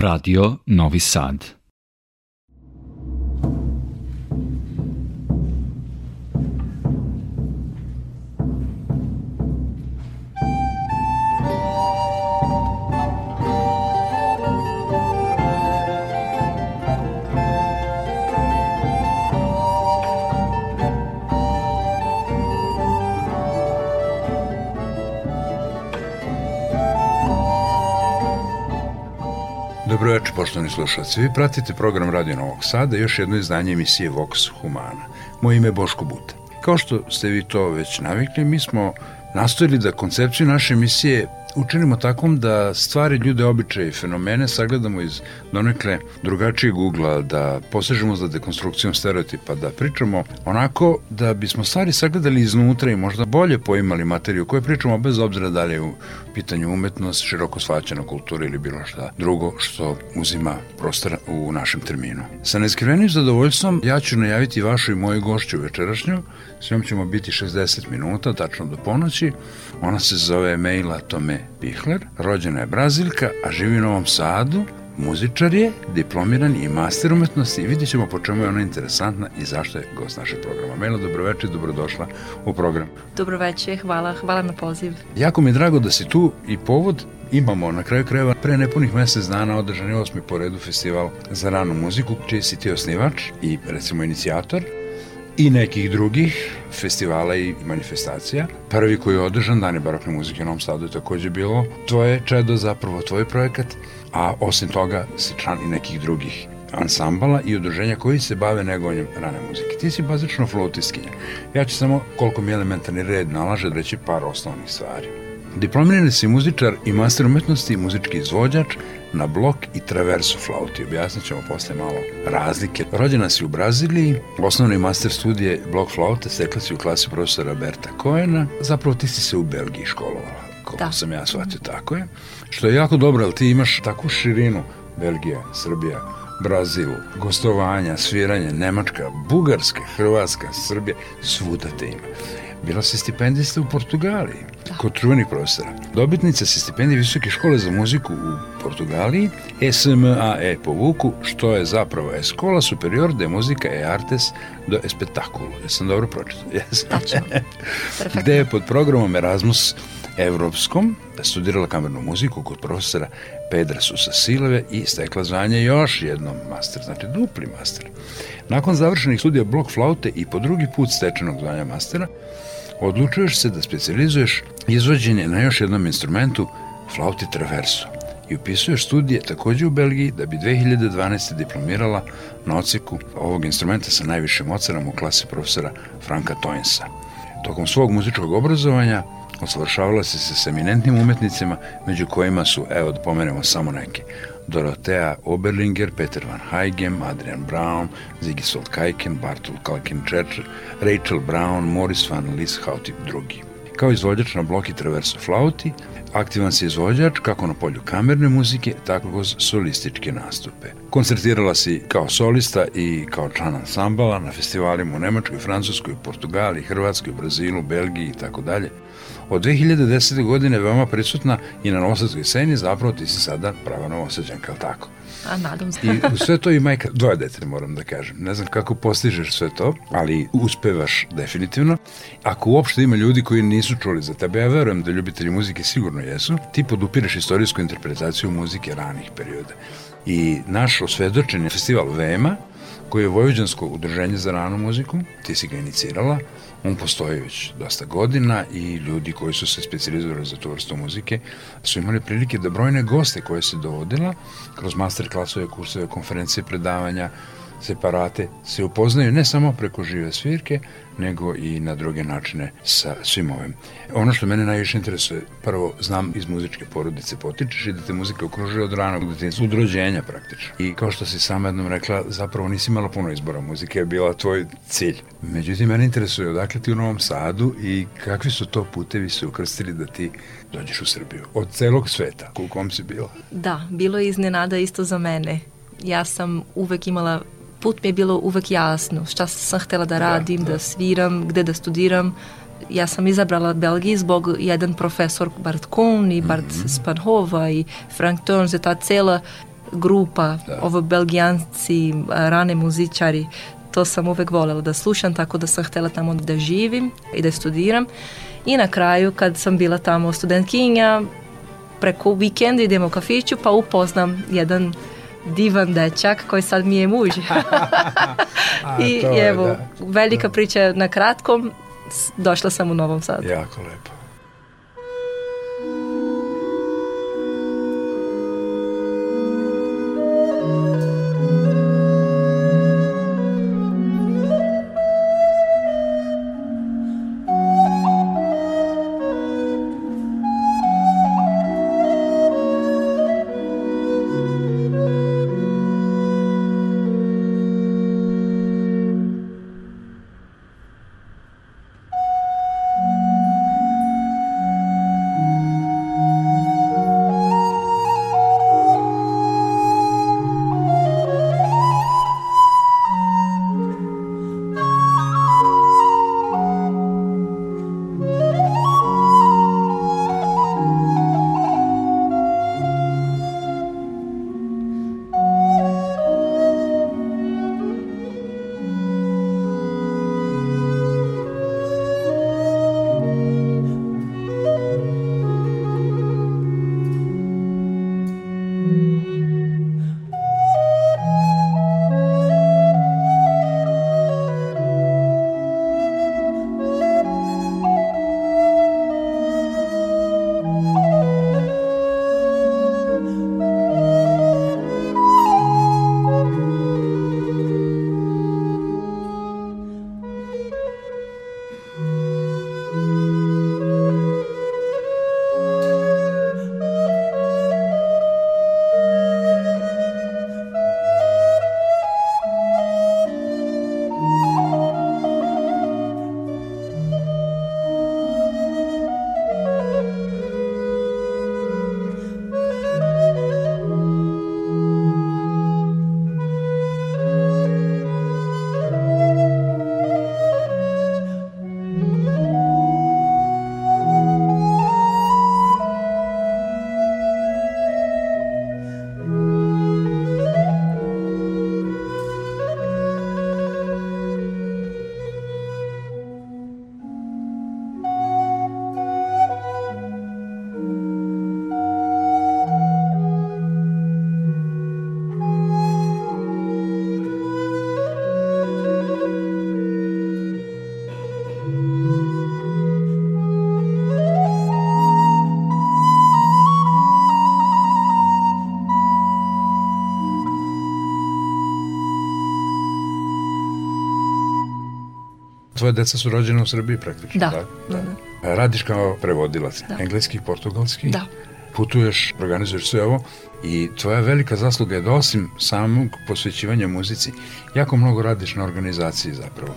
Radio Novi Sad. Dobroveče, poštovani slušalci. Vi pratite program Radio Novog Sada, još jedno izdanje emisije Vox Humana. Moje ime je Boško Buta. Kao što ste vi to već navikli, mi smo nastojili da koncepciju naše emisije učinimo takom da stvari, ljude, običaje i fenomene sagledamo iz donekle drugačijeg ugla, da posežemo za dekonstrukcijom stereotipa, da pričamo onako da bismo stvari sagledali iznutra i možda bolje poimali materiju koju pričamo bez obzira da li je u pitanju umetnost, široko shvaćena kultura ili bilo šta drugo što uzima prostor u našem terminu. Sa neskrivenim zadovoljstvom ja ću najaviti vašu i moju gošću večerašnju, s njom ćemo biti 60 minuta, tačno do ponoći. Ona se zove Mejla Tome Pihler, rođena je Brazilka, a živi u Novom Sadu, muzičar je, diplomiran i master umetnosti i vidjet ćemo po čemu je ona interesantna i zašto je gost našeg programa. Mela, dobroveče i dobrodošla u program. Dobroveče, hvala, hvala na poziv. Jako mi je drago da si tu i povod imamo na kraju krajeva pre nepunih mesec dana održan je osmi po redu festival za ranu muziku, čiji si ti osnivač i recimo inicijator i nekih drugih festivala i manifestacija. Prvi koji je održan, Dani barokne muzike u Novom Sadu je takođe bilo tvoje čedo, zapravo tvoj projekat, a osim toga si član i nekih drugih ansambala i udruženja koji se bave negovanjem rane muzike. Ti si bazično flautiskinja. Ja ću samo, koliko mi elementarni red nalaže, reći par osnovnih stvari. Diplomirani si muzičar i master umetnosti i muzički izvođač, na blok i traverso flauti. Objasnit ćemo posle malo razlike. Rođena si u Braziliji, osnovni master studije blok flaute stekla si u klasi profesora Berta Koena. Zapravo ti si se u Belgiji školovala, koliko da. sam ja shvatio, tako je. Što je jako dobro, ali ti imaš takvu širinu Belgija, Srbija, Brazil, gostovanja, sviranje, Nemačka, Bugarska, Hrvatska, Srbija, svuda te ima. Bila si stipendista u Portugaliji, da. kod čuvenih profesora. Dobitnica si stipendije Visoke škole za muziku u Portugaliji, SMAE po Vuku, što je zapravo Escola Superior de Musica e Artes do Espectaculo. Jesam dobro pročitao? Jesam. Tačno. Gde je pod programom Erasmus evropskom studirala kamernu muziku kod profesora Pedra Susa Sileve i stekla zvanje još jednom master, znači dupli master. Nakon završenih studija blok flaute i po drugi put stečenog zvanja mastera, odlučuješ se da specializuješ izvođenje na još jednom instrumentu flauti traverso i upisuješ studije takođe u Belgiji da bi 2012. diplomirala na oceku ovog instrumenta sa najvišim ocenom u klasi profesora Franka Toinsa. Tokom svog muzičkog obrazovanja Osvršavala se sa eminentnim umetnicima, među kojima su, evo da pomenemo samo neke, Dorotea Oberlinger, Peter Van Heigem, Adrian Brown, Zigisold Kajken, Bartol Kalkenčer, Rachel Brown, Morris Van Lieshout i drugi. Kao izvođač na bloki Traverso Flauti, aktivan si izvođač kako na polju kamerne muzike, tako kroz solističke nastupe. Koncertirala si kao solista i kao član ansambala na festivalima u Nemačkoj, Francuskoj, Portugaliji, Hrvatskoj, Brazilu, Belgiji i tako dalje od 2010. godine veoma prisutna i na novosadskoj sceni, zapravo ti si sada prava novosadđanka, ali tako? A, nadam se. I sve to i majka, dvoje dete moram da kažem. Ne znam kako postižeš sve to, ali uspevaš definitivno. Ako uopšte ima ljudi koji nisu čuli za tebe, ja verujem da ljubitelji muzike sigurno jesu, ti podupiraš istorijsku interpretaciju muzike ranih perioda. I naš osvedočeni festival VEMA, koji je Vojvođansko udruženje za ranu muziku, ti si ga inicirala, On postoji već dosta godina i ljudi koji su se specializovali za tu vrstu muzike su imali prilike da brojne goste koje se dovodila kroz master klasove, kursove, konferencije, predavanja, separate se upoznaju ne samo preko žive svirke, nego i na druge načine sa svim ovim. Ono što mene najviše interesuje, prvo znam iz muzičke porodice potičeš i da te muzika okružuje od ranog detinjstva, od rođenja praktično. I kao što si sama jednom rekla, zapravo nisi imala puno izbora, muzike je bila tvoj cilj. Međutim, mene interesuje odakle ti u Novom Sadu i kakvi su to putevi se ukrstili da ti dođeš u Srbiju? Od celog sveta, u kom si bila? Da, bilo je iznenada isto za mene. Ja sam uvek imala put mi je bilo uvek jasno šta sam htela da, da radim, da, da sviram, gde da studiram. Ja sam izabrala Belgiji zbog jedan profesor Bart Kohn i Bart mm -hmm. Spanhova i Frank Turns i ta cela grupa, da. ovo belgijanci, rane muzičari, to sam uvek volela da slušam, tako da sam htela tamo da živim i da studiram. I na kraju, kad sam bila tamo studentkinja, preko vikenda idemo u kafiću, pa upoznam jedan divan dečak koji sad mi je muž. I je, evo, da. velika priča na kratkom, došla sam u Novom Sadu. Jako lepo. Tvoje deca su rođene u Srbiji praktično, da. da? Da, da. Radiš kao prevodilac, da. engleski i portugalski? Da. Putuješ, organizuješ sve ovo i tvoja velika zasluga je da osim samog posvećivanja muzici, jako mnogo radiš na organizaciji zapravo.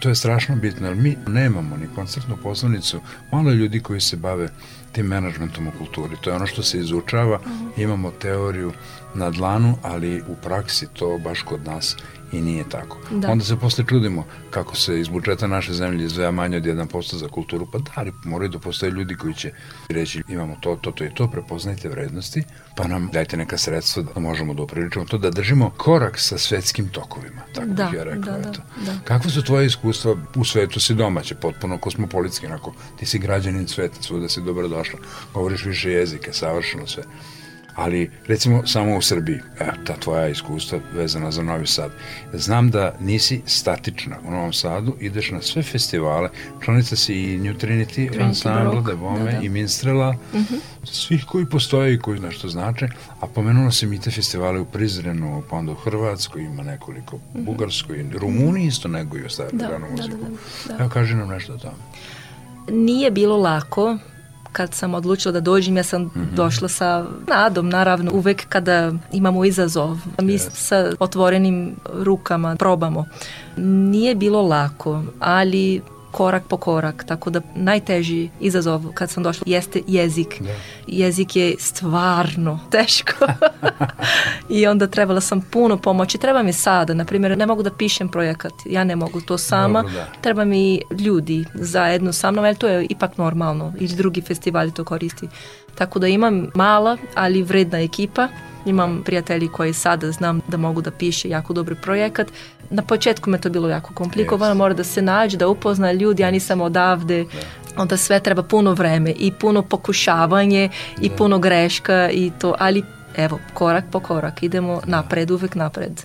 To je strašno bitno, jer mi nemamo ni koncertnu poslovnicu, malo je ljudi koji se bave tim menadžmentom u kulturi. To je ono što se izučava, mhm. imamo teoriju na dlanu, ali u praksi to baš kod nas i nije tako. Da. Onda se posle čudimo kako se iz budžeta naše zemlje izdvaja manje od 1% za kulturu, pa da, ali moraju da postoje ljudi koji će reći imamo to, to, to i to, prepoznajte vrednosti, pa nam dajte neka sredstva da možemo da upriličimo to, da držimo korak sa svetskim tokovima, tako da, bih ja rekao. Da, eto. da, da. Kakvo su tvoje iskustva u svetu si domaće, potpuno kosmopolitski, onako, ti si građanin sveta, svuda si dobro došla, govoriš više jezike, savršeno sve ali recimo samo u Srbiji, e, ta tvoja iskustva vezana za Novi Sad. Znam da nisi statična u Novom Sadu, ideš na sve festivale, članica si i New Trinity, Trinity Ensemble, Devome da, da. i Minstrela, mhm. -huh. svih koji postoje i koji nešto znače, a pomenula sam i te festivale u Prizrenu, pa onda u Hrvatskoj, ima nekoliko, mhm. -huh. Bugarskoj, Rumuniji isto neguju stavljaju da, da, muziku. Da, da, da. Evo, kaži nam nešto o tome. Nije bilo lako, kad sam odlučila da dođem, ja sam mm -hmm. došla sa nadom, naravno, uvek kada imamo izazov, mi yes. sa otvorenim rukama probamo. Nije bilo lako, ali korak po korak, tako da najteži izazov kad sam došla jeste jezik. Da. Jezik je stvarno teško I onda trebala sam puno pomoći. Treba mi sada, na primjer, ne mogu da pišem projekat. Ja ne mogu to sama. Dobro, da. Treba mi ljudi zajedno sa mnom, ali to je ipak normalno. I drugi festivali to koristi. Tako da imam mala, ali vredna ekipa. Imam prijatelji koji sada znam da mogu da piše jako dobar projekat. Na početku me to bilo jako komplikovano, Yes. mora da se nađe, da upozna ljudi, ja nisam odavde. Onda sve treba puno vreme i puno pokušavanje i puno greška i to, ali evo, korak po korak, idemo napred, uvek napred.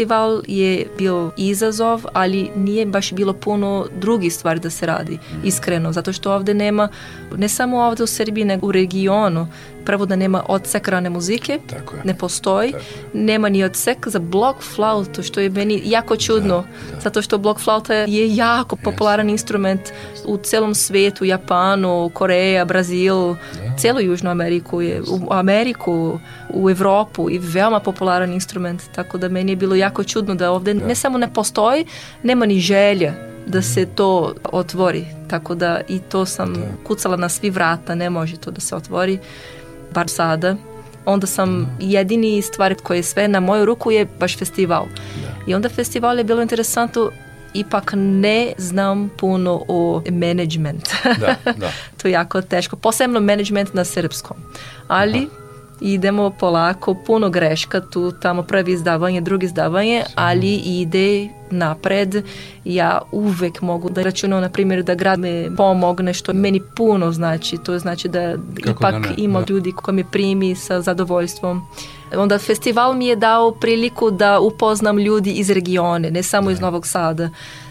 Festival je bio izazov, ali nije baš bilo puno drugih stvari da se radi, iskreno, zato što ovde nema, ne samo ovde u Srbiji, nego u regionu, prvo da nema odsek rane muzike, Tako je. ne postoji, Tako nema ni odsek za blok flautu, što je meni jako čudno, zato što blok flauta je jako popularan instrument u celom svetu, Japanu, Koreja, Brazil, celu Južnu Ameriku, je, u Ameriku, u Evropu i veoma popularan instrument, tako da meni je bilo jako čudno da ovde ne samo ne postoji, nema ni želja da se to otvori, tako da i to sam kucala na svi vrata, ne može to da se otvori, bar sada. Onda sam jedini stvar koji je sve na moju ruku je baš festival. I onda festival je bilo interesantno ipak ne znam puno o management. Da, da. to je jako teško. Posebno management na srpskom. Ali idemo polako, puno greška tu, tamo prvi izdavanje, drugi izdavanje, ali ide napred. Ja uvek mogu da računam, na primjer, da grad me pomogne, što meni puno znači. To znači da Kako ipak da ne, ima da. ljudi koji me primi sa zadovoljstvom. Onda festival mi je dao priliku da upoznam ljudi iz regione, ne samo iz Novog Sada.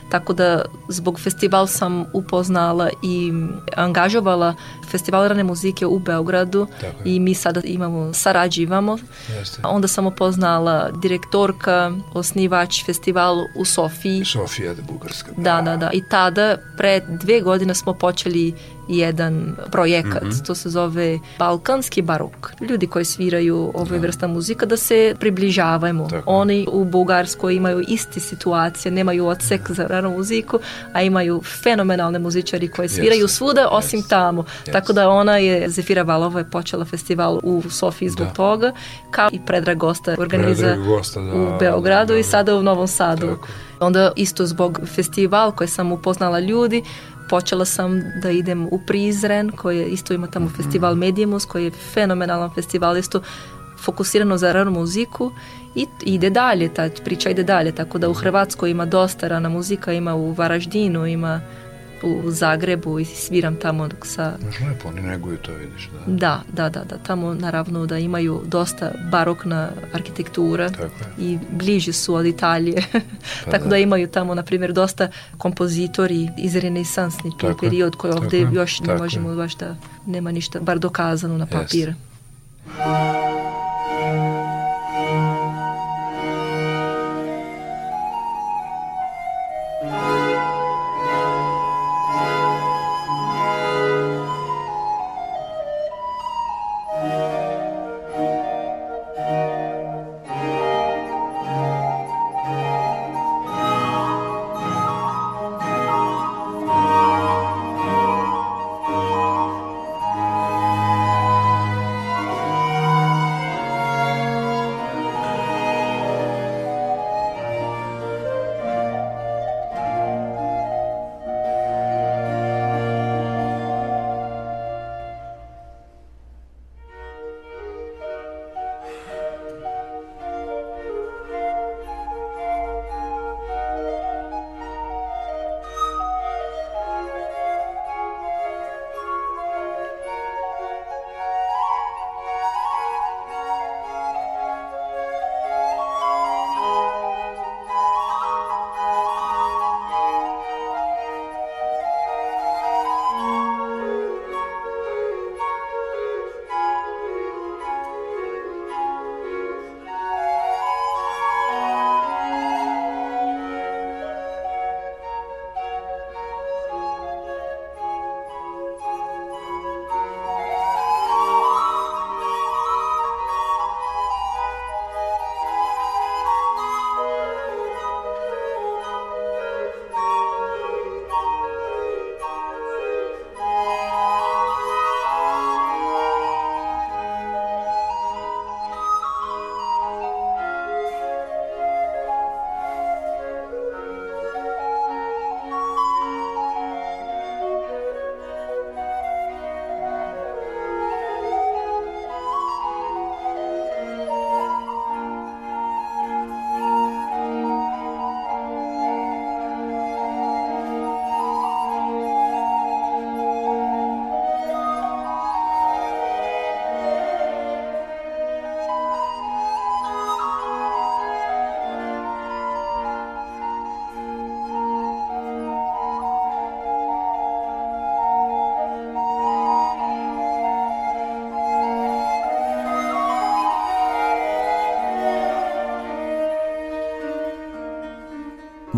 Tako da zbog festival sam upoznala i angažovala festival rane muzike u Beogradu i mi sada imamo, sarađivamo. Jeste. Onda sam upoznala direktorka, osnivač festival u Sofiji. Sofija da Bugarska. Da, da, da. I tada, pre dve godine smo počeli jedan projekat, to se zove Balkanski barok. Ljudi koji sviraju ove vrsta muzika da se približavamo. Tako. Oni u Bugarskoj imaju iste situacije, nemaju odsek za ranu muziku, a imaju fenomenalne muzičari koji sviraju Jeste, svuda osim jeste, tamo. jeste. Tako da ona je, Zefira Valova je počela festival u Sofiji zbog Da. toga, kao i Predrag Gosta organiza Predrag Gosta, da, u Beogradu da, i da. sada u Novom Sadu. Tako. Onda isto zbog festival koji sam upoznala ljudi, počela sam da idem u Prizren, koji je, isto ima tamo festival Medimus, koji je fenomenalan festival, isto fokusirano za ranu muziku i ide dalje, ta priča ide dalje, tako da u Hrvatskoj ima dosta rana muzika, ima u Varaždinu, ima u Zagrebu i sviram tamo sa... Znaš lepo, oni neguju to, vidiš, da. Da, da, da, da. Tamo naravno da imaju dosta barokna arhitektura Tako je. i bliži su od Italije. Pa Tako da. da. imaju tamo, na primjer, dosta kompozitori iz renesansni Tako period koji tako ovde je, još ne tako možemo baš da nema ništa, bar dokazano na papir.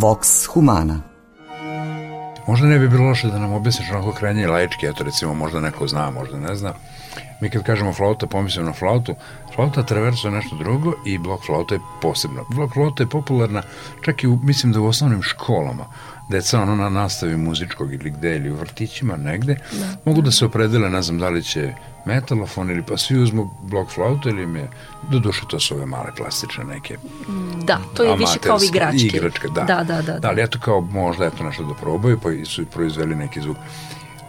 Vox Humana Možda ne bi bilo loše da nam objasniš onako krajnje laički, eto recimo možda neko zna, možda ne zna. Mi kad kažemo flauta, pomislimo na flautu. Flauta traverso je nešto drugo i blok flauta je posebno. Blok flauta je popularna čak i u, mislim da u osnovnim školama. Deca ono na nastavi muzičkog ili gde ili u vrtićima negde da. mogu da se opredele, ne znam da li će metalofon ili pa svi uzmu blok flauta ili im je, do duše to su ove male plastične neke Da, to je više kao igračke. Igračke, da. Da, da, da. Da, ali eto kao možda eto nešto da probaju, pa su proizveli neki zvuk.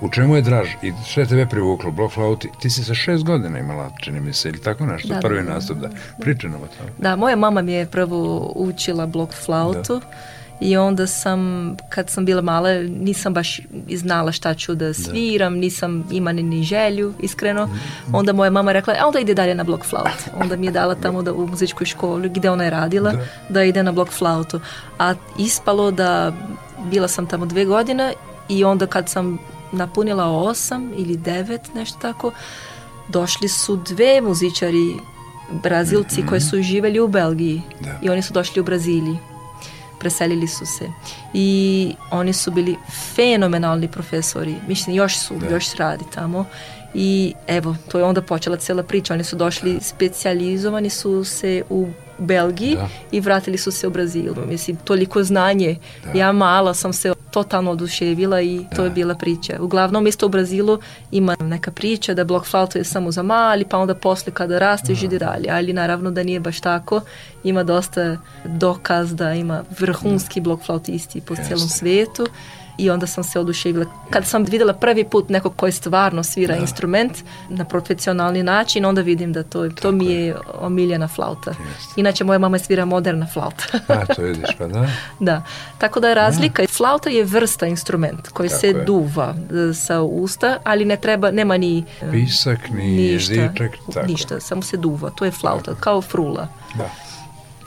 U čemu je draž i je tebe privuklo, blok flauti, ti si sa šest godina imala, čini mi se, ili tako nešto, Da, prvi da, da, nastup, da, pričano o tome. Da, moja mama mi je prvo učila blok flautu i onda sam, kad sam bila mala, nisam baš znala šta ću da sviram, nisam ima ni, želju, iskreno. Onda moja mama rekla, a onda ide dalje na blok flautu. Onda mi je dala tamo da u muzičkoj školi gde ona je radila, Da. da, ide na blok flautu. A ispalo da bila sam tamo dve godine i onda kad sam napunila osam ili devet, nešto tako, došli su dve muzičari Brazilci koji su živeli u Belgiji Da. i oni su došli u Braziliji preselili su se i oni su bili fenomenalni profesori mislim još su, Da. još radi tamo i evo, to je onda počela cela priča oni su došli, specijalizovani su se u Belgiji Da. i vratili su se u Brazilu mislim, toliko znanje Da. ja mala sam se totalno oduševila i to je bila priča. Uglavnom isto u Brazilu ima neka priča da blok flauta je samo za mali, pa onda posle kada rasteš ide dalje, ali naravno da nije baš tako. Ima dosta dokaz da ima vrhunski blok flautisti po Jeste. celom svetu i onda sam se oduševila. Kad sam videla prvi put nekog koji stvarno svira Da. instrument na profesionalni način, onda vidim da to, to mi je omiljena flauta. Jeste. Inače, moja mama svira moderna flauta. A, to vidiš, pa da. Da, tako da je razlika. Flauta je vrsta instrument koji Tako se je. duva e, sa usta, ali ne treba, nema ni Pisak, ni ništa, jezičak, tako. ništa, samo se duva. To je flauta, kao frula. Da.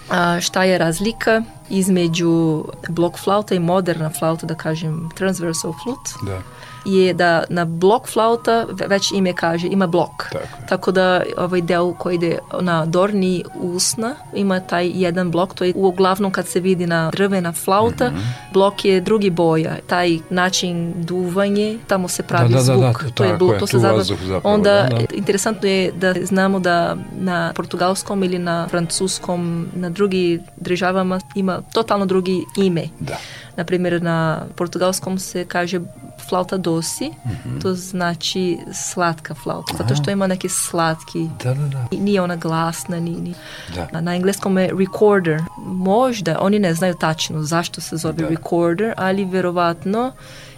A šta je razlika između blok flauta i moderna flauta, da kažem transversal flute, Da. Je da na blok flauta ve- već ime kaže ima blok. Tako. Tako da ovaj deo koji ide na dorni usna ima taj jedan blok, to je uglavnom kad se vidi na drvena flauta, Mhm. blok je drugi boja. Taj način duvanje, tamo se pravi Da, da, da, zvuk. da, to je, tako blo- je, to se zapravo, Onda da, da. interesantno je da znamo da na portugalskom ili na francuskom, na drugi državama ima totalno drugi ime. Da. Na primjer, na portugalskom se kaže flauta dosi, Mhm. to znači slatka flauta, zato što ima neki slatki, Da, da, da. i nije ona glasna, ni, ni. Da. Na engleskom je recorder. Možda, oni ne znaju tačno zašto se zove Da. recorder, ali verovatno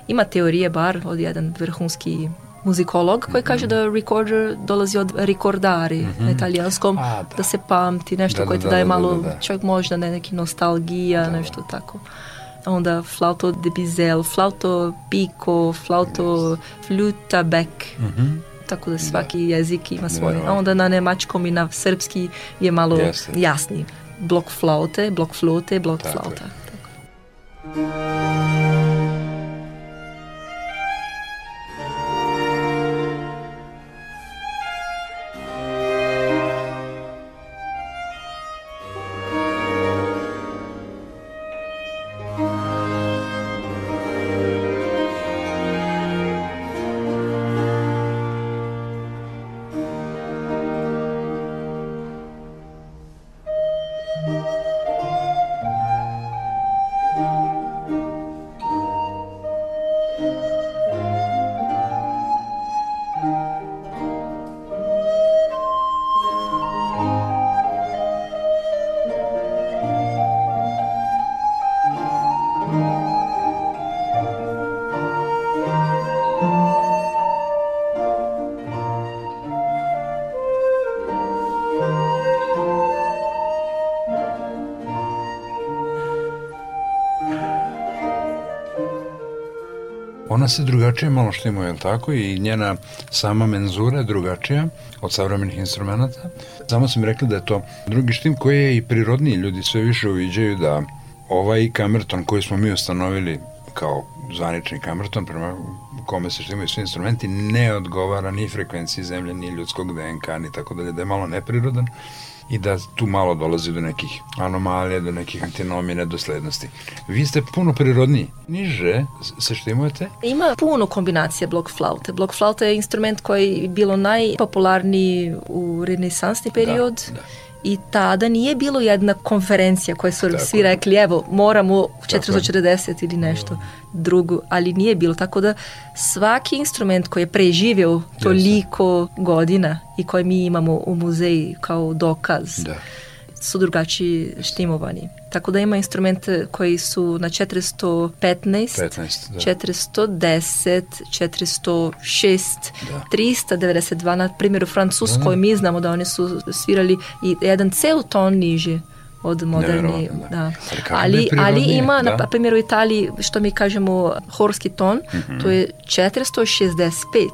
ima teorije bar od jedan vrhunski muzikolog koji Mhm. kaže da recorder dolazi od ricordare na italijanskom, A, da. da. se pamti, nešto Da, da, koje ti da, daje da, malo, čak možda ne, neki nostalgija, nešto tako. Onda flauto de bizel, flauto pico, flauto fluta bec. Tako da svaki jezik ima svoj. A onda na nemačkom i na srpski je malo Jeste. jasniji. Blok flaute, blok flute, blok Tako je. flauta. Tako. Ona se drugačije malo je li tako? I njena sama menzura je drugačija od savremenih instrumenta. Samo sam rekli da je to drugi štim koji je i prirodniji. Ljudi sve više uviđaju da ovaj kamerton koji smo mi ustanovili kao zvanični kamerton prema kome se štimaju svi instrumenti ne odgovara ni frekvenciji zemlje, ni ljudskog DNK, ni tako dalje, da je malo neprirodan i da tu malo dolazi do nekih anomalija, do nekih antinomije, nedoslednosti. Vi ste puno prirodniji. Niže se štimujete? Ima puno kombinacija blok flaute. Blok flauta je instrument koji je bilo najpopularniji u renesansni period. da. I tada nije bilo jedna konferencija koja su Tako svi rekli evo moramo Tako je. 440 ili nešto drugo, ali nije bilo. Tako da svaki instrument koji je preživio toliko godina i koji mi imamo u muzeji kao dokaz Da. Su drugačiji štimovani. Tako da ima instrumente koji su na 415, 15, da. 410, 406, Da. 392, na primjer u Francuskoj mi znamo da oni su svirali i jedan ceo ton niže od moderni. Da. Da. Ali da Ali, ima, da. na primjer u Italiji, što mi kažemo horski ton, Mhm. to je 465,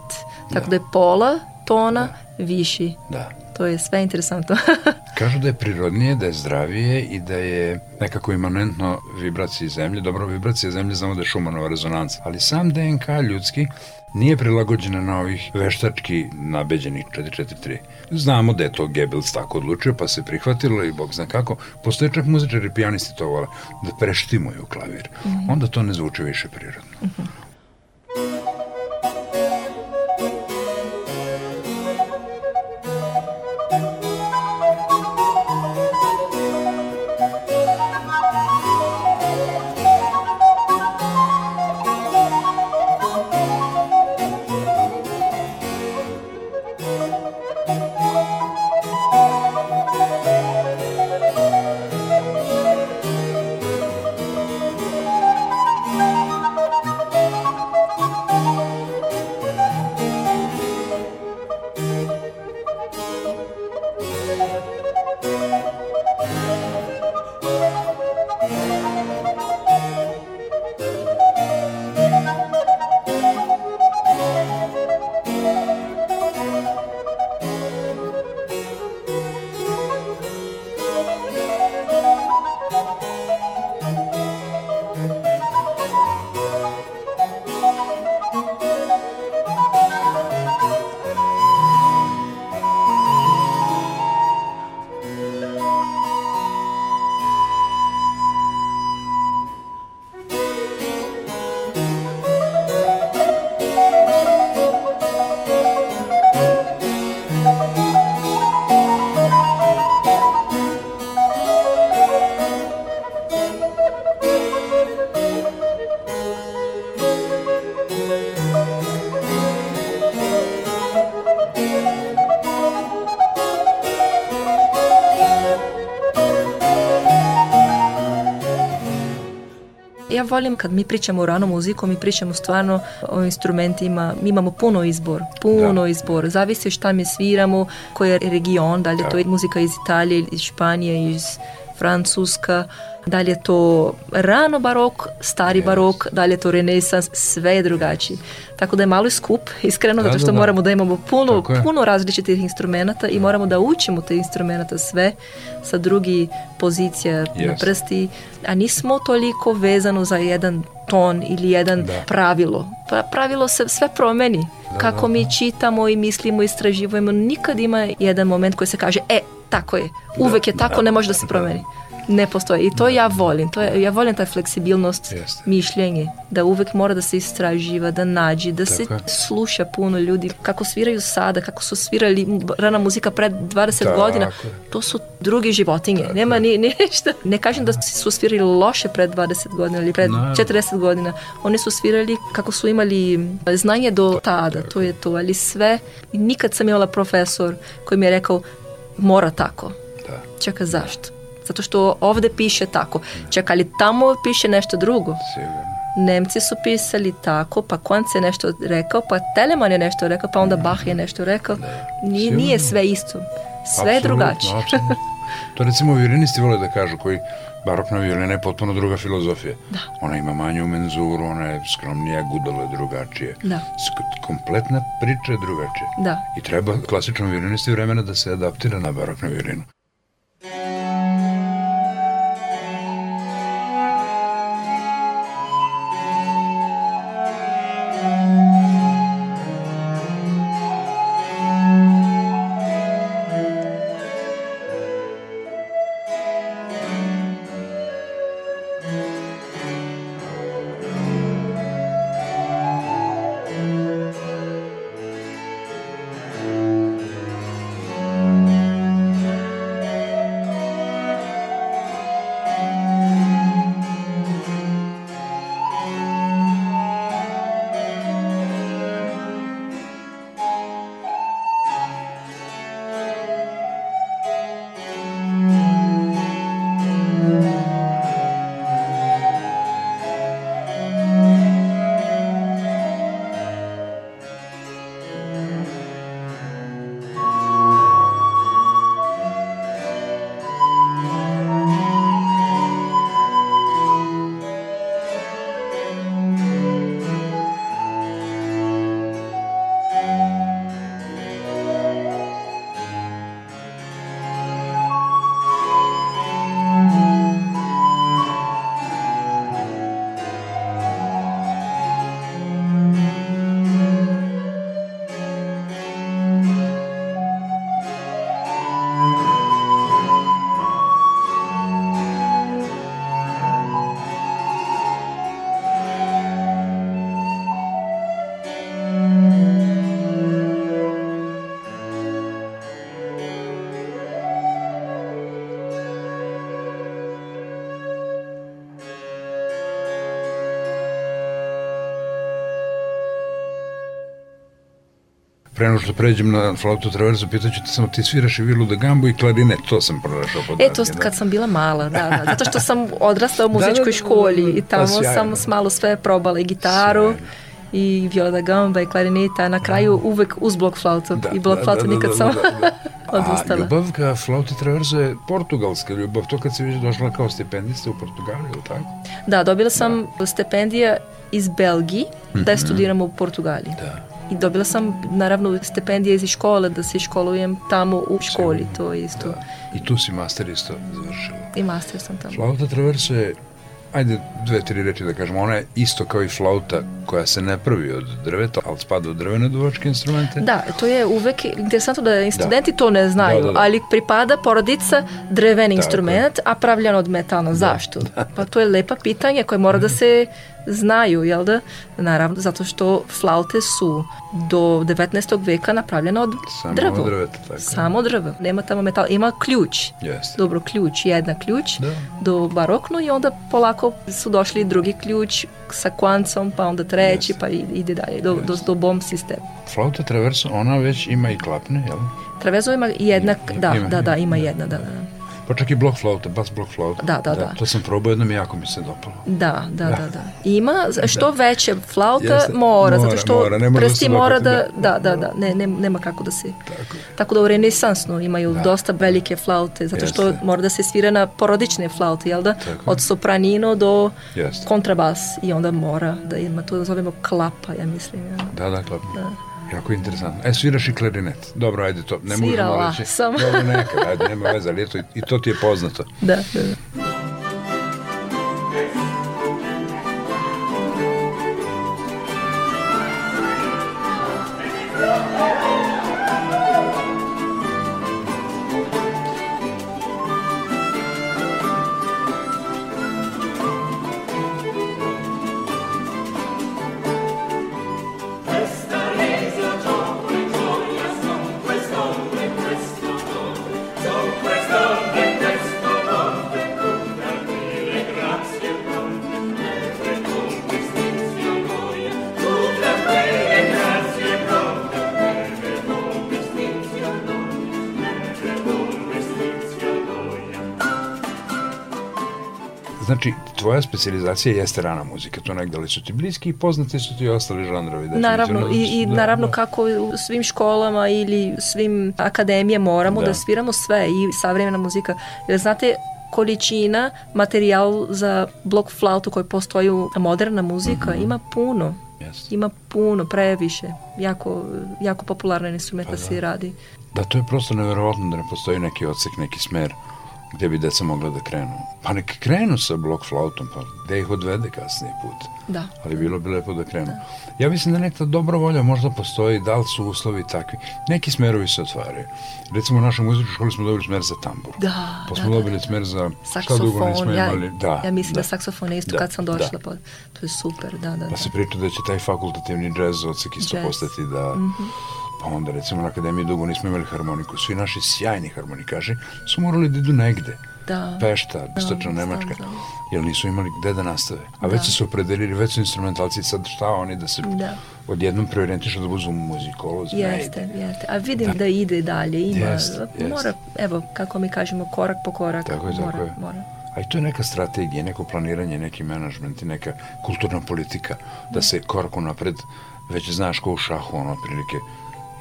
tako da je pola tona viši. Da. To je sve interesantno. Kažu da je prirodnije, da je zdravije i da je nekako imanentno vibraciji zemlje. Dobro, vibracija zemlje znamo da je šumanova rezonanca, ali sam DNK ljudski nije prilagođena na ovih veštački nabeđenih 443. Znamo da je to Goebbels tako odlučio, pa se prihvatilo i bog zna kako. Postoje čak muzičari i pijanisti to vole, da preštimuju klavir. Onda to ne zvuči više prirodno. Ja volim kad mi pričamo o ranom muziku, mi pričamo stvarno o instrumentima, mi imamo puno izbor, puno da. izbor, zavisi šta mi sviramo, koji je region, da li je to muzika iz Italije, iz Španije, iz Francuska, da li je to rano barok, stari yes. barok, da li je to renesans, sve je drugačije. Tako da je malo skup, iskreno, da, zato što da, da. moramo da imamo puno, puno različitih instrumenta i moramo da učimo te instrumenta sve sa drugi pozicija yes. na prsti, a nismo toliko vezano za jedan ton ili jedan da. pravilo. Pa pravilo se sve promeni. Da, Kako da, mi čitamo i mislimo, istraživujemo, nikad ima jedan moment koji se kaže, e, tako je, uvek je tako, ne može da se promeni ne postoji. I to ja volim. To je, ja volim taj fleksibilnost Jeste. mišljenje. Da uvek mora da se istraživa, da nađi, da Tako se je. sluša puno ljudi. Kako sviraju sada, kako su svirali rana muzika pred 20 Tako godina. To su drugi životinje. Tako Nema ni, ništa. Ne kažem da su svirali loše pred 20 godina ili pred no. 40 godina. Oni su svirali kako su imali znanje do tada. To je to. Ali sve. Nikad sam imala profesor koji mi je rekao mora tako. Da. Čeka zašto? Zato što ovde piše tako. Čekaj, ali tamo piše nešto drugo. Sigurno. Nemci su pisali tako, pa Konc je nešto rekao, pa Telemann je nešto rekao, pa onda Bach je nešto rekao. Nije, nije sve isto. Sve je drugačije. To recimo violinisti vole da kažu, koji barokna violina je potpuno druga filozofija. Da. Ona ima manju menzuru, ona je skromnija, gudala drugačije. Da. Kompletna priča je drugačija. Da. I treba klasičnom violinisti vremena da se adaptira na baroknu violinu. Pre nego što pređem na flautu traverzu, pitaću te samo ti sviraš i vilu da gambu i klarinet, to sam pronašao podatke. E, to da? kad sam bila mala, da, da, zato što sam odrastala u muzičkoj da, da, da, školi i tamo pa, sam malo sve probala i gitaru. Sjajno i viola da gamba i klarineta, na kraju uvek uz blok flautu. Da, I blok da, flautu da, nikad da, sam da, da. odustala. A ljubav ka flauti traverza je portugalska ljubav, to kad si već došla kao stipendista u Portugaliju, ili tako? Da, dobila sam da. stipendija iz Belgije mm -hmm. da mhm. studiram u Portugaliji. Da. I dobila sam naravno stipendije iz škole da se školujem tamo u školi, to je isto. Da. I tu si master isto završila. I master sam tamo. Flauta traversa je ajde dve, tri reči da kažemo, ona je isto kao i flauta koja se ne pravi od drveta, ali spada od drvene duvačke instrumente. Da, to je uvek interesantno da studenti da. to ne znaju, da, da, da. ali pripada porodica dreveni instrument, a pravljen od metala. Da. Zašto? Da. Pa to je lepa pitanje koje mora da se znaju, jel da? Naravno, zato što flaute su do 19. veka napravljene od Samo drvo. drveta, tako. Samo drvo. Nema tamo metal. Ima ključ. Yes. Dobro, ključ, jedna ključ da. do barokno i onda polako su došli drugi ključ sa kvancom, pa onda treći, yes. pa ide dalje, do, yes. do, do bom sistema. Flauta traverso, ona već ima i klapne, jel? Traverso ima jedna, ima, da, ima, da, da, ima jedna, da, da. Pa čak i blok flauta, bas blok flauta. Da, da, da. To sam probao jednom i jako mi se dopalo. Da, da, da, da. Ima, što veće flauta Jeste. mora, Mora, zato što mora, ne da prsti mora da, da, da, da, ne, ne, nema kako da se... Tako da u renesansnu imaju dosta velike flaute, zato što Jeste. mora da se svira na porodične flaute, jel da? Tako. Od sopranino do Jeste. kontrabas i onda mora da ima, to zovemo klapa, ja mislim. Ja. Da, da, klapno. Jako interesantno. E, sviraš i klarinet. Dobro, ajde to. Ne Svirala možemo reći. sam. Dobro, nekad, ajde, nema veze, ali eto, i to ti je poznato. Da, da, da. Tvoja specializacija jeste rana muzika, to negde li su ti bliski i poznati su ti ostali žanrovi. Naravno, definitivno. i, i Da, naravno da. kako u svim školama ili svim akademije moramo da, Da. sviramo sve i savremena muzika. Jer znate, količina, materijal za blok flautu koji postoji u moderna muzika Mhm. ima puno. Jeste. Ima puno, previše. Jako, jako popularna instrumenta Pa pa da. se radi. Da, to je prosto neverovatno da ne postoji neki odsek, neki smer gde bi deca mogla da krenu. Pa nek krenu sa blok flautom, pa gde ih odvede kasnije put. Da. Ali bilo bi lepo da krenu. Ja mislim da neka dobra volja možda postoji, da li su uslovi takvi. Neki smerovi se otvaraju. Recimo u našoj muzičkoj školi smo dobili smer za tambur. Da, Pa da, smo da. dobili smer za šta dugo nismo Saksofon, ja, imali. Da, ja mislim da, saksofon je isto Da, kad sam došla, da. pa to je super, da, da, da. Pa se priča da će taj fakultativni džez odsek isto postati da... Pa onda recimo na akademiji dugo nismo imali harmoniku. Svi naši sjajni harmonikaši su morali da idu negde. Da. Pešta, istočna znam, Nemačka, znam. jer nisu imali gde da nastave. A već su se opredelili, već su instrumentalci, sad šta oni da se Da. odjednom preorijentišu da budu muzikolozi, ne Jeste, ide. jeste. A vidim da, ide dalje, ima, jeste. mora, evo, kako mi kažemo, korak po korak, Tako je, tako mora, je. mora. A i to je neka strategija, neko planiranje, neki menadžment i neka kulturna politika, da se korak napred, već znaš ko u šahu, ono, otprilike,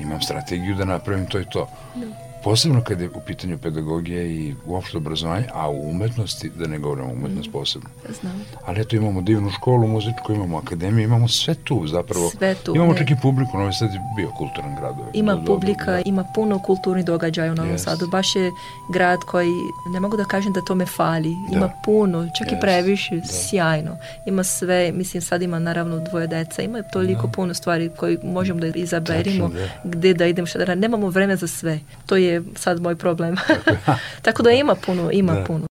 имам стратегију да направим тој тоа. Да. No. Posebno kad je u pitanju pedagogija i uopšte obrazovanje, a u umetnosti, da ne govorimo umetnost posebno. Znam. Ali eto imamo divnu školu muzičku, imamo akademiju, imamo sve tu zapravo. Sve tu, Imamo ne. čak i publiku, Novi Sad je bio kulturan grad. Ima Do- do- publika, da. ima puno kulturnih događaja u Novom Jest. Sadu. Baš je grad koji, ne mogu da kažem da to me fali. Da. Ima puno, čak i Jest, previše, da. sjajno. Ima sve, mislim sad ima naravno dvoje deca, ima toliko puno stvari koje možemo da izaberimo, Tačno, da. gde da idem, šta da. Nemamo vreme za sve. To je sad moj problem. Tako da ima puno, ima Da. puno.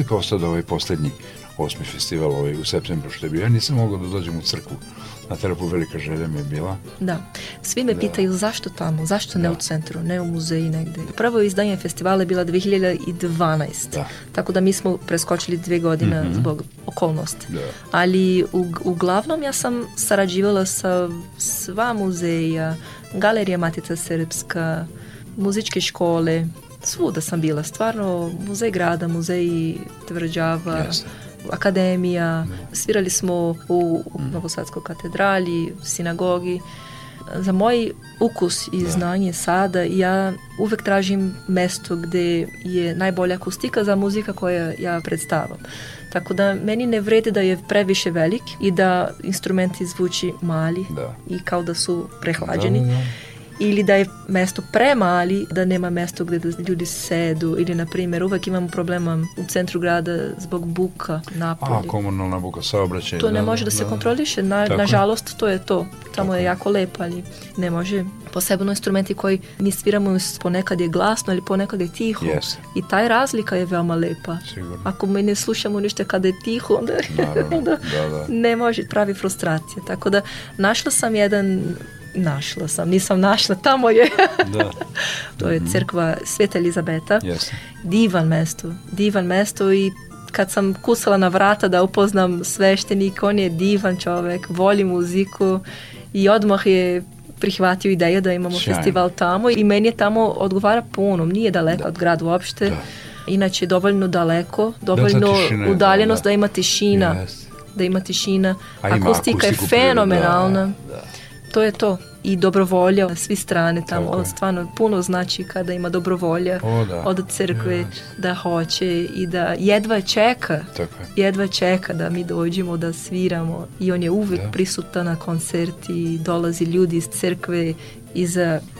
Je protekao sad ovaj poslednji osmi festival ovaj u septembru što je bio? Ja nisam mogao da dođem u crkvu na terapu velika želja mi je bila. Da. Svi me da. pitaju zašto tamo, zašto da. ne u centru, ne u muzeji negde. Prvo izdanje festivala je bila 2012. Da. Tako da mi smo preskočili dve godine mm -hmm. zbog okolnosti. Da. Ali u, uglavnom ja sam sarađivala sa sva muzeja, Galerija Matica Srpska, muzičke škole, svuda sam bila, stvarno, muzej grada, muzej Tvrđava, Jasne akademija, svirali smo u, u Novosadskoj katedrali, sinagogi. Za moj ukus i da. znanje sada ja uvek tražim mesto gde je najbolja akustika za muzika koja ja predstavam. Tako da meni ne vrede da je previše velik i da instrumenti zvuči mali da. i kao da su prehlađeni. Da, da, da ili da je mesto premali, da nema mesto gde da ljudi sedu ili na primjer uvek imamo problema u centru grada zbog buka napolje. A, komunalna buka, saobraćaj. To ne da, može da, da se kontroliše, na, nažalost to je to. Tamo je jako lepo, ali ne može. Posebno instrumenti koji mi sviramo ponekad je glasno ili ponekad je tiho. Yes. I taj razlika je veoma lepa. Sigurno. Ako mi ne slušamo ništa kada je tiho, onda, onda da, da. ne može, pravi frustracija. Tako da našla sam jedan našla sam, nisam našla, tamo je. da. to je mhm. crkva Sveta Elizabeta. Yes. Divan mesto, divan mesto i kad sam kusala na vrata da upoznam sveštenik, on je divan čovek, voli muziku i odmah je prihvatio ideju da imamo Sjajno. festival tamo i meni je tamo odgovara puno, nije daleko da. od grada uopšte. Da. Inače dovoljno daleko, dovoljno da, tišine, udaljenost da, da. da ima tišina. Yes. Da ima tišina. A Akustika je fenomenalna. Da, da to je to i dobrovolja na svi strane tamo Tako. stvarno puno znači kada ima dobrovolja o, da. od crkve yes. da hoće i da jedva čeka Tako. jedva čeka da mi dođemo da sviramo i on je uvek da. prisutan na koncerti dolazi ljudi iz crkve iz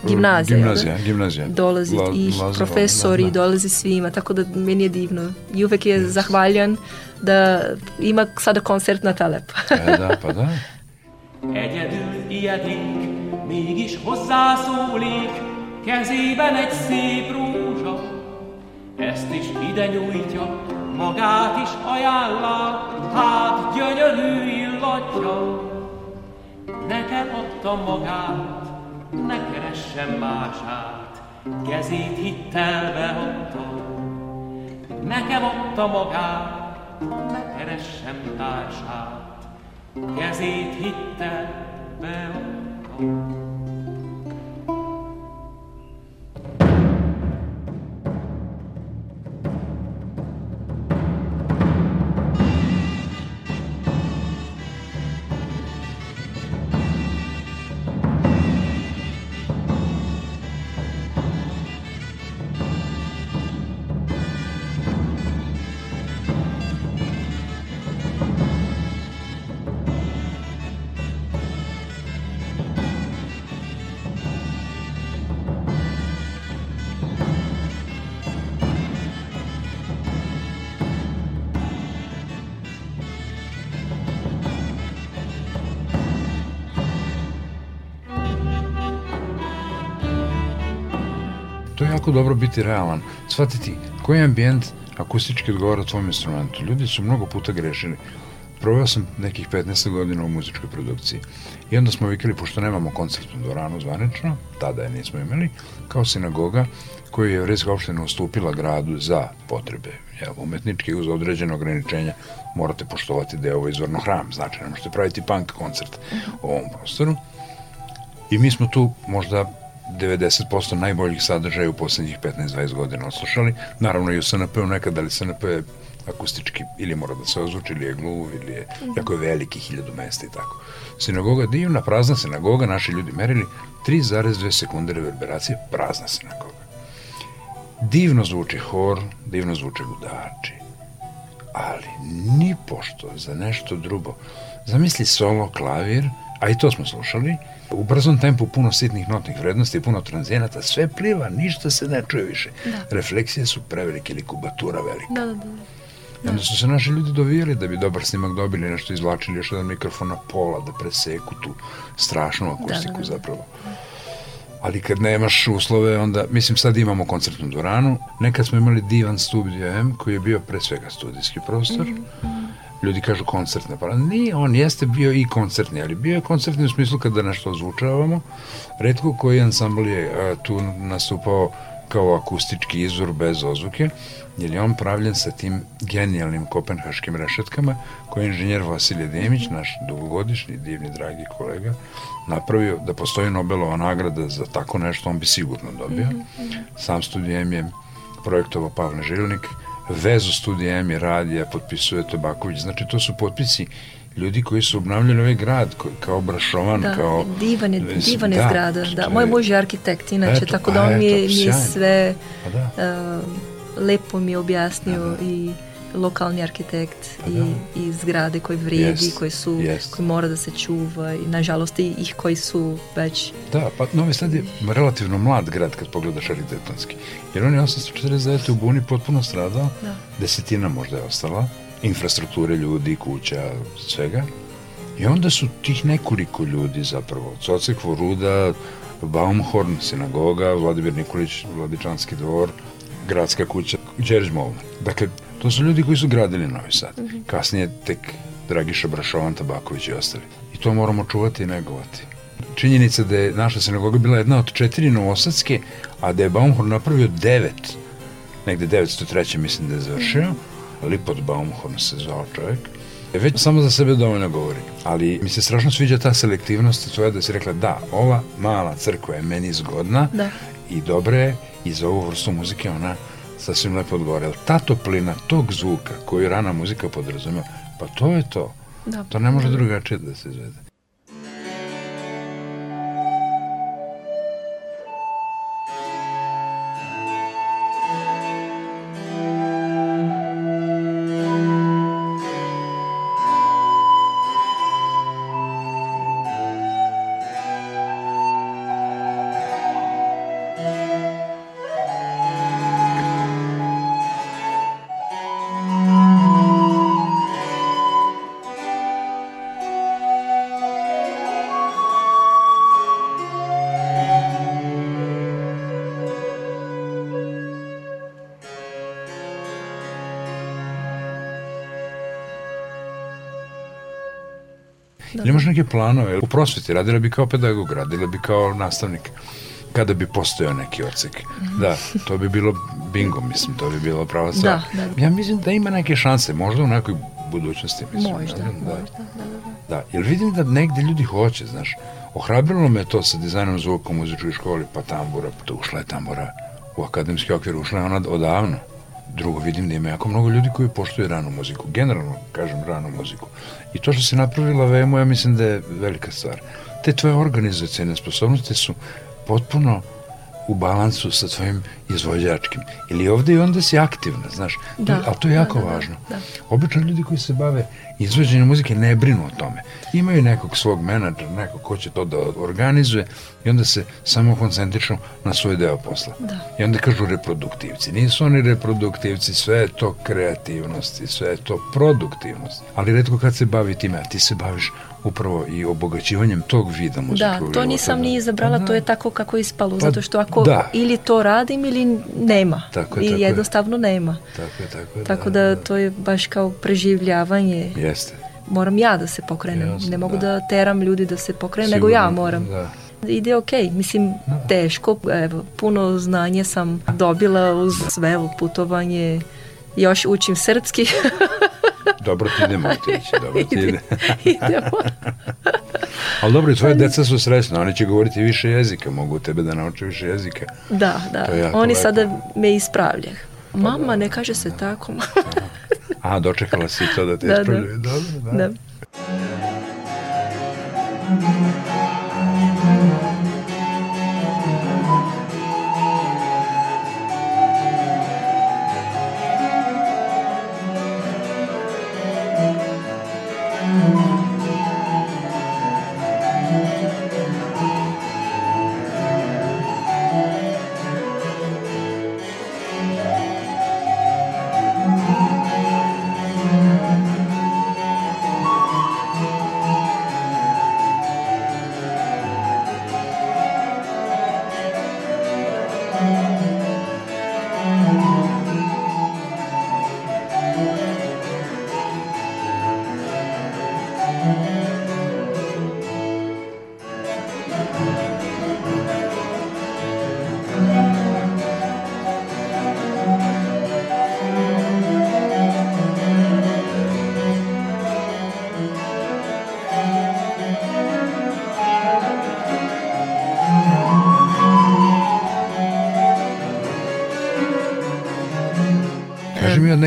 gimnazija, gimnazija, da? gimnazija. dolazi La, i Lazaro, profesori, da, da. dolazi svima, tako da meni je divno. I uvek je yes. zahvaljan da ima sada koncert na Talep. e, da, pa da. Egyedül ijedik, mégis hozzászólik, kezében egy szép rózsa. Ezt is ide nyújtja, magát is ajánlá, hát gyönyörű illatja. Nekem adta magát, ne keressen mását, kezét hittelbe adta. Nekem adta magát, ne keressen társát, kezét hittel beadta. Jako dobro biti realan. Shvatiti koji ambijent akustički odgovara tvom instrumentu. Ljudi su mnogo puta grešili. Proveo sam nekih 15 godina u muzičkoj produkciji. I onda smo vikali, pošto nemamo koncertnu dvoranu zvanično, tada je nismo imali, kao sinagoga koju je Jevrijska opština ustupila gradu za potrebe jel, umetničke uz određene ograničenja morate poštovati da je ovo izvorno hram, znači ne možete praviti punk koncert u ovom prostoru. I mi smo tu možda 90% najboljih sadržaja u poslednjih 15-20 godina oslušali. Naravno i u SNP-u nekad, ali SNP je akustički ili mora da se ozvuči ili je gluv ili je jako je veliki hiljadu mesta i tako. Sinagoga divna, prazna sinagoga, naši ljudi merili 3,2 sekunde reverberacije, prazna sinagoga. Divno zvuči hor, divno zvuče gudači, ali ni pošto za nešto drugo. Zamisli solo, klavir, a i to smo slušali, u brzom tempu puno sitnih notnih vrednosti, puno tranzijenata, sve pliva, ništa se ne čuje više. Da. Refleksije su prevelike ili kubatura velika. Da, da, da. I onda su se naši ljudi dovijali da bi dobar snimak dobili, nešto izvlačili još jedan mikrofon na pola, da preseku tu strašnu akustiku da, da, da. zapravo. ali kad nemaš uslove, onda, mislim, sad imamo koncertnu dvoranu, nekad smo imali divan studio M, koji je bio pre svega studijski prostor, mm -hmm. Ljudi kažu koncertne, pa nije, on jeste bio i koncertni, ali bio je koncertni u smislu kada nešto ozvučavamo, redko koji ansambl je a, tu nastupao kao akustički izvor bez ozvuke, jer je on pravljen sa tim genijalnim kopenhaškim rešetkama koje je inženjer Vasilije Demić, naš dugogodišnji, divni, dragi kolega, napravio da postoji Nobelova nagrada za tako nešto, on bi sigurno dobio. Mm -hmm. Sam studijem je projektovao Pavle Žilnik, vezu studija M je radija, potpisuje Tobaković, znači to su potpisi ljudi koji su obnavljali ovaj grad kao obrašovan, da, kao... Divan je, divan je da, zgrada, da. Moj muž je arhitekt, inače, eto, tako da on mi je, mi je sve pa da. uh, lepo mi je objasnio da, da. i lokalni arhitekt i, da. i zgrade koji vrijedi, yes, koji su, yes. koji mora da se čuva i nažalost i ih koji su već... Da, pa Novi Sad je relativno mlad grad kad pogledaš arhitektonski, jer on je 849. u Buni potpuno stradao, da. desetina možda je ostala, infrastrukture ljudi, kuća, svega. I onda su tih nekoliko ljudi zapravo, Cocek, Voruda, Baumhorn, sinagoga, Vladimir Nikolić, Vladičanski dvor, gradska kuća, Đerić Molnar. Dakle, to su ljudi koji su gradili Novi Sad. Mm -hmm. Kasnije tek Dragiša Brašovan, Tabaković i ostali. I to moramo čuvati i negovati. Činjenica da je naša sinagoga bila jedna od četiri novosadske, a da je Baumhorn napravio devet, negde 903. mislim da je završio, mm -hmm Lipot Baumhorn se zvao čovjek, već samo za sebe dovoljno govori. Ali mi se strašno sviđa ta selektivnost tvoja da si rekla da, ova mala crkva je meni zgodna da. i dobra je i za ovu vrstu muzike ona sasvim lepo odgovara. Ta toplina tog zvuka koju rana muzika podrazumeva, pa to je to. Da. To ne može drugačije da se izvede. Da. Ili imaš neke planove? U prosveti radila bi kao pedagog, radila bi kao nastavnik kada bi postojao neki odsek. Mm. Da, to bi bilo bingo, mislim, to bi bilo prava stvar. Da, da, da. Ja mislim da ima neke šanse, možda u nekoj budućnosti, mislim. Možda, da, da, možda, da, da, da. Da, jer vidim da negde ljudi hoće, znaš. Ohrabrilo me to sa dizajnom zvuka u muzičkoj školi, pa tambura, pa ušla je tambura u akademski okvir, ušla je ona odavno. Drugo, vidim da ima jako mnogo ljudi koji poštuju ranu muziku. Generalno, kažem, ranu muziku. I to što se napravila VMO, ja mislim da je velika stvar. Te tvoje organizacijne sposobnosti su potpuno u balansu sa tvojim izvođačkim. Ili ovde i onda si aktivna, znaš. Da, a to je jako da, da, važno. Da, da. Obično ljudi koji se bave izvođenjem muzike ne brinu o tome. Imaju nekog svog menadžera, nekog ko će to da organizuje i onda se samo koncentrišu na svoj deo posla. Da. I onda kažu reproduktivci. Nisu oni reproduktivci, sve je to kreativnost i sve je to produktivnost. Ali redko kad se bavi time, a ti se baviš upravo i obogaćivanjem tog vida muzike. Da, to nisam ni izabrala, da. to je tako kako je ispalo, pa, zato što ako da. ili to radim ili nema. Tako je, I tako jednostavno je. nema. Tako je, tako je. Tako da, da, da to je baš kao preživljavanje. Jeste. Moram ja da se pokrenem. Jasne, ne mogu da. da teram ljudi da se pokrenu, Sigurno, nego ja moram. Da ide ok, mislim da. teško, evo, puno znanja sam dobila uz sve ovo putovanje, još učim srpski. dobro ti ide, Martinić, dobro ti ide. Idemo. Ali dobro, tvoje deca su srećna, oni će govoriti više jezika, mogu tebe da nauče više jezika. Da, da, oni lepo. sada me ispravljaju. Mama, ne kaže se tako. A, dočekala si to da te da, ispravljaju. Da. Dobro, da. da.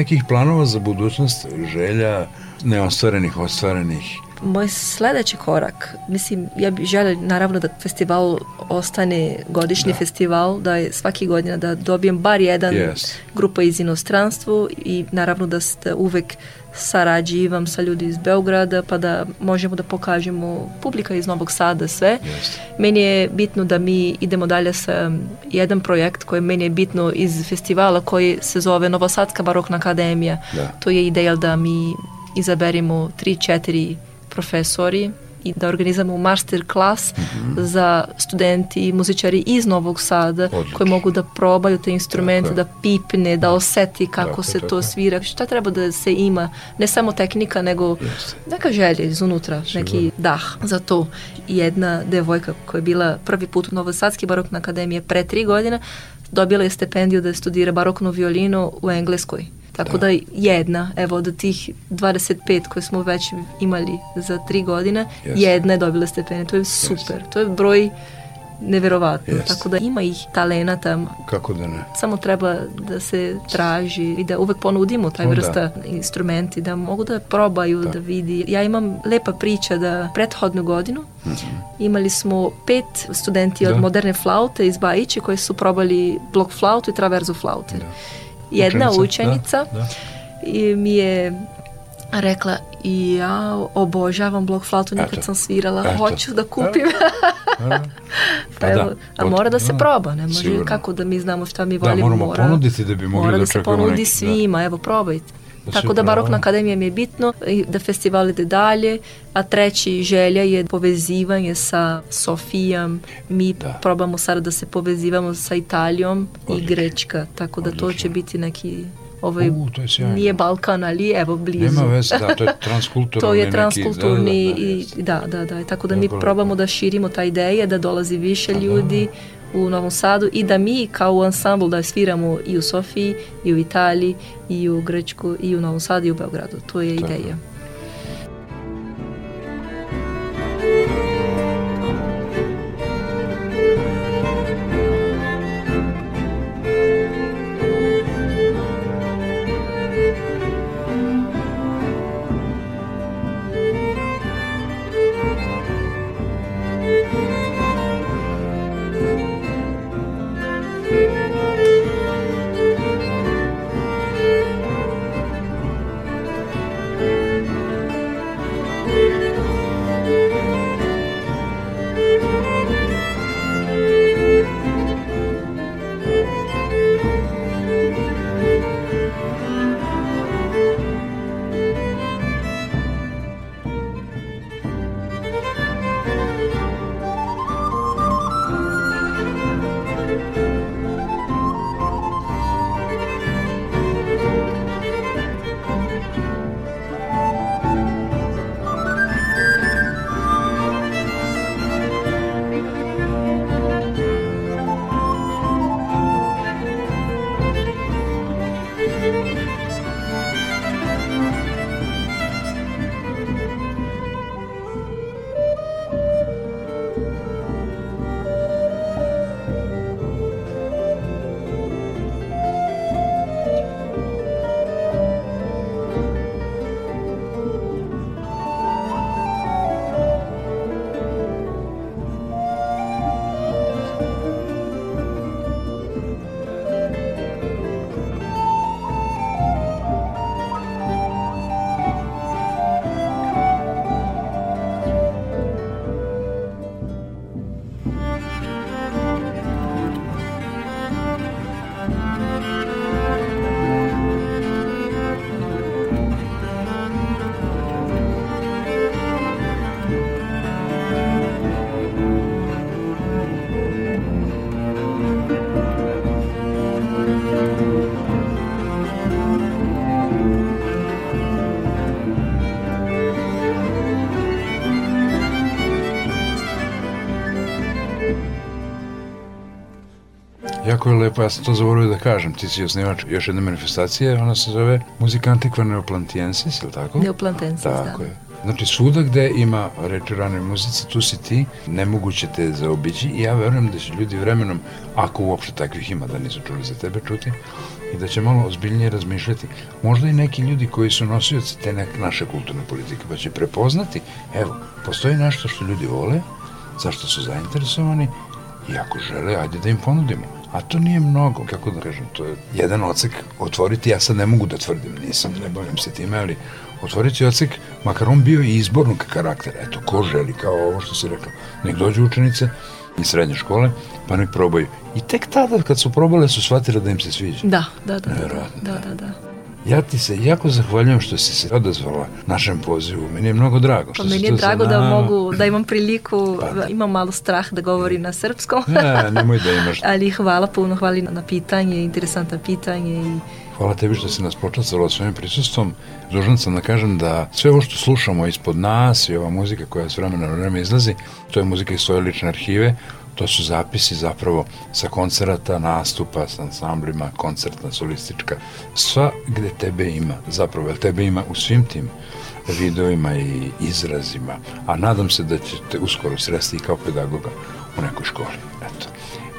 Nekih planova za budućnost, želja neostvarenih, ostvarenih. Moj sledeći korak, mislim, ja bih želio naravno da festival ostane godišnji da. festival, da je svaki godina da dobijem bar jedan yes. grupa iz inostranstvu i naravno da ste uvek sarađivam sa ljudi iz Beograda pa da možemo da pokažemo publika iz Novog Sada sve. Yes. Meni je bitno da mi idemo dalje sa jedan projekt koji meni je bitno iz festivala koji se zove Novosadska barokna akademija. Da. To je ideja da mi izaberimo 3-4 profesori i da organizamo master klas mm -hmm. za studenti i muzičari iz Novog Sada Odlično. koji mogu da probaju te instrumente, tako da pipne, da oseti kako tako, se tako. to svira. Šta treba da se ima? Ne samo tehnika, nego Jeste. neka želja izunutra, neki dah za to. Jedna devojka koja je bila prvi put u Novosadski barokna akademije pre tri godina dobila je stipendiju da studira baroknu violinu u Engleskoj. Tako da. da jedna, evo od tih 25 koje smo već imali za tri godine, yes. jedna je dobila stepene. To je super. Yes. To je broj neverovatno. Yes. Tako da ima ih talenata. Kako da ne? Samo treba da se traži i da uvek ponudimo taj vrsta da. instrumenti, da mogu da probaju, da. da vidi. Ja imam lepa priča da prethodnu godinu mm -hmm. imali smo pet studenti da. od moderne flaute iz Bajiće koji su probali blok flautu i traverzu flaute. Da jedna učenica, da, da. I mi je rekla i ja obožavam blok flautu, nikad Eto. sam svirala, Eto. hoću da kupim. Da. da. pa evo, da, a mora da se proba, ne može sigurno. kako da mi znamo šta mi volimo. Da, moramo mora, ponuditi da bi mogli mora da, da se ponudi neki, svima, evo probajte. Da Tako da Barokna akademija mi je bitno da festival ide dalje, a treći želja je povezivanje sa Sofijom. Mi da. probamo sada da se povezivamo sa Italijom Odlično. i Grečka, tako da Odlično. to će biti neki ovaj, U, to je nije Balkan, ali evo blizu. Nema veze, da, to je transkulturni. to je transkulturni neki, da, da, da, i da, da, da, tako da mi probamo da širimo ta ideja, da dolazi više pa da. Ljudi, u Novom Sadu i da mi kao ansambl da sviramo i u Sofiji, i u Italiji, i u Grčku, i u Novom Sadu, i u Beogradu. To je Tako. ideja. Jako je lepo, ja sam to zaboravio da kažem, ti si osnivač još jedne manifestacije, ona se zove Muzikantikva Neoplantiensis, je li tako? Neoplantiensis, da. Tako je. Znači, svuda gde ima reč o ranoj muzici, tu si ti, nemoguće te zaobići i ja verujem da će ljudi vremenom, ako uopšte takvih ima da nisu čuli za tebe čuti, i da će malo ozbiljnije razmišljati. Možda i neki ljudi koji su nosioci te nek naše kulturne politike, pa će prepoznati, evo, postoji nešto što ljudi vole, zašto su zainteresovani i ako žele, ajde da im ponudimo. A to nije mnogo, kako da kažem, to je jedan ocek otvoriti, ja sad ne mogu da tvrdim, nisam, ne bavim se time, ali otvoriti ocek, makar on bio i izbornog karaktera, eto, ko želi, kao ovo što si rekao, nek dođu učenice iz srednje škole, pa nek probaju. I tek tada, kad su probale, su shvatile da im se sviđa. Da, da, da. Nevjerojatno, Da, da, da. Ja ti se jako zahvaljujem što si se odazvala našem pozivu. Meni je mnogo drago. Što Pa si meni je drago da mogu, da imam priliku, Pa da. imam malo strah da govorim na srpskom. Ne, nemoj da imaš. Ali hvala puno, hvala na pitanje, interesantno pitanje i Hvala tebi što si nas počastvala svojim prisustvom. Dužan sam da kažem da sve ovo što slušamo ispod nas i ova muzika koja s vremena na vreme izlazi, to je muzika iz svoje lične arhive, to su zapisi zapravo sa koncerata, nastupa, sa ansamblima, koncertna, solistička, sva gde tebe ima, zapravo, jer tebe ima u svim tim videoima i izrazima, a nadam se da ćete uskoro sresti i kao pedagoga u nekoj školi. Eto.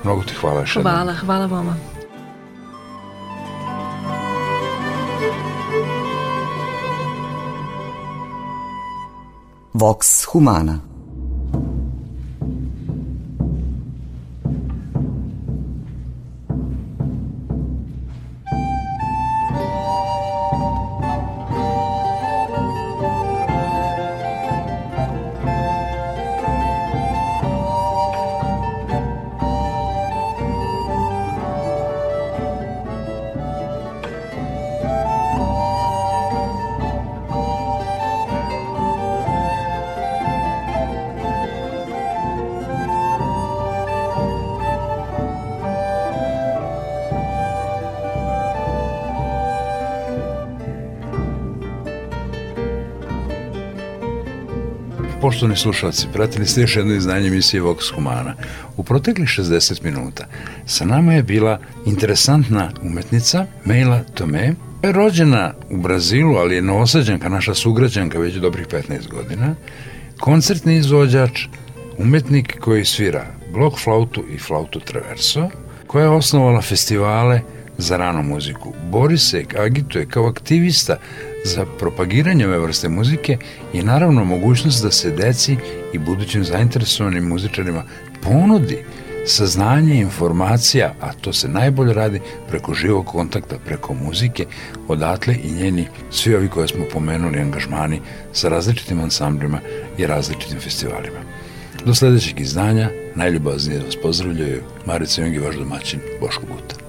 Mnogo ti hvala još jednom. hvala, hvala vama. Vox Humana Poštovani slušalci, pratili ste još jedno izdanje emisije Vox Humana. U proteklih 60 minuta sa nama je bila interesantna umetnica Mejla Tome, rođena u Brazilu, ali je novosađanka, naša sugrađanka već dobrih 15 godina, koncertni izvođač, umetnik koji svira blok flautu i flautu traverso, koja je osnovala festivale za ranu muziku. Bori se, agituje kao aktivista za propagiranje ove vrste muzike i naravno mogućnost da se deci i budućim zainteresovanim muzičarima ponudi saznanje informacija, a to se najbolje radi preko živog kontakta, preko muzike, odatle i njeni, svi ovi koje smo pomenuli, angažmani sa različitim ansamblima i različitim festivalima. Do sledećeg izdanja, najljubaznije vas pozdravljaju Marica Jung i vaš domaćin Boško Guta.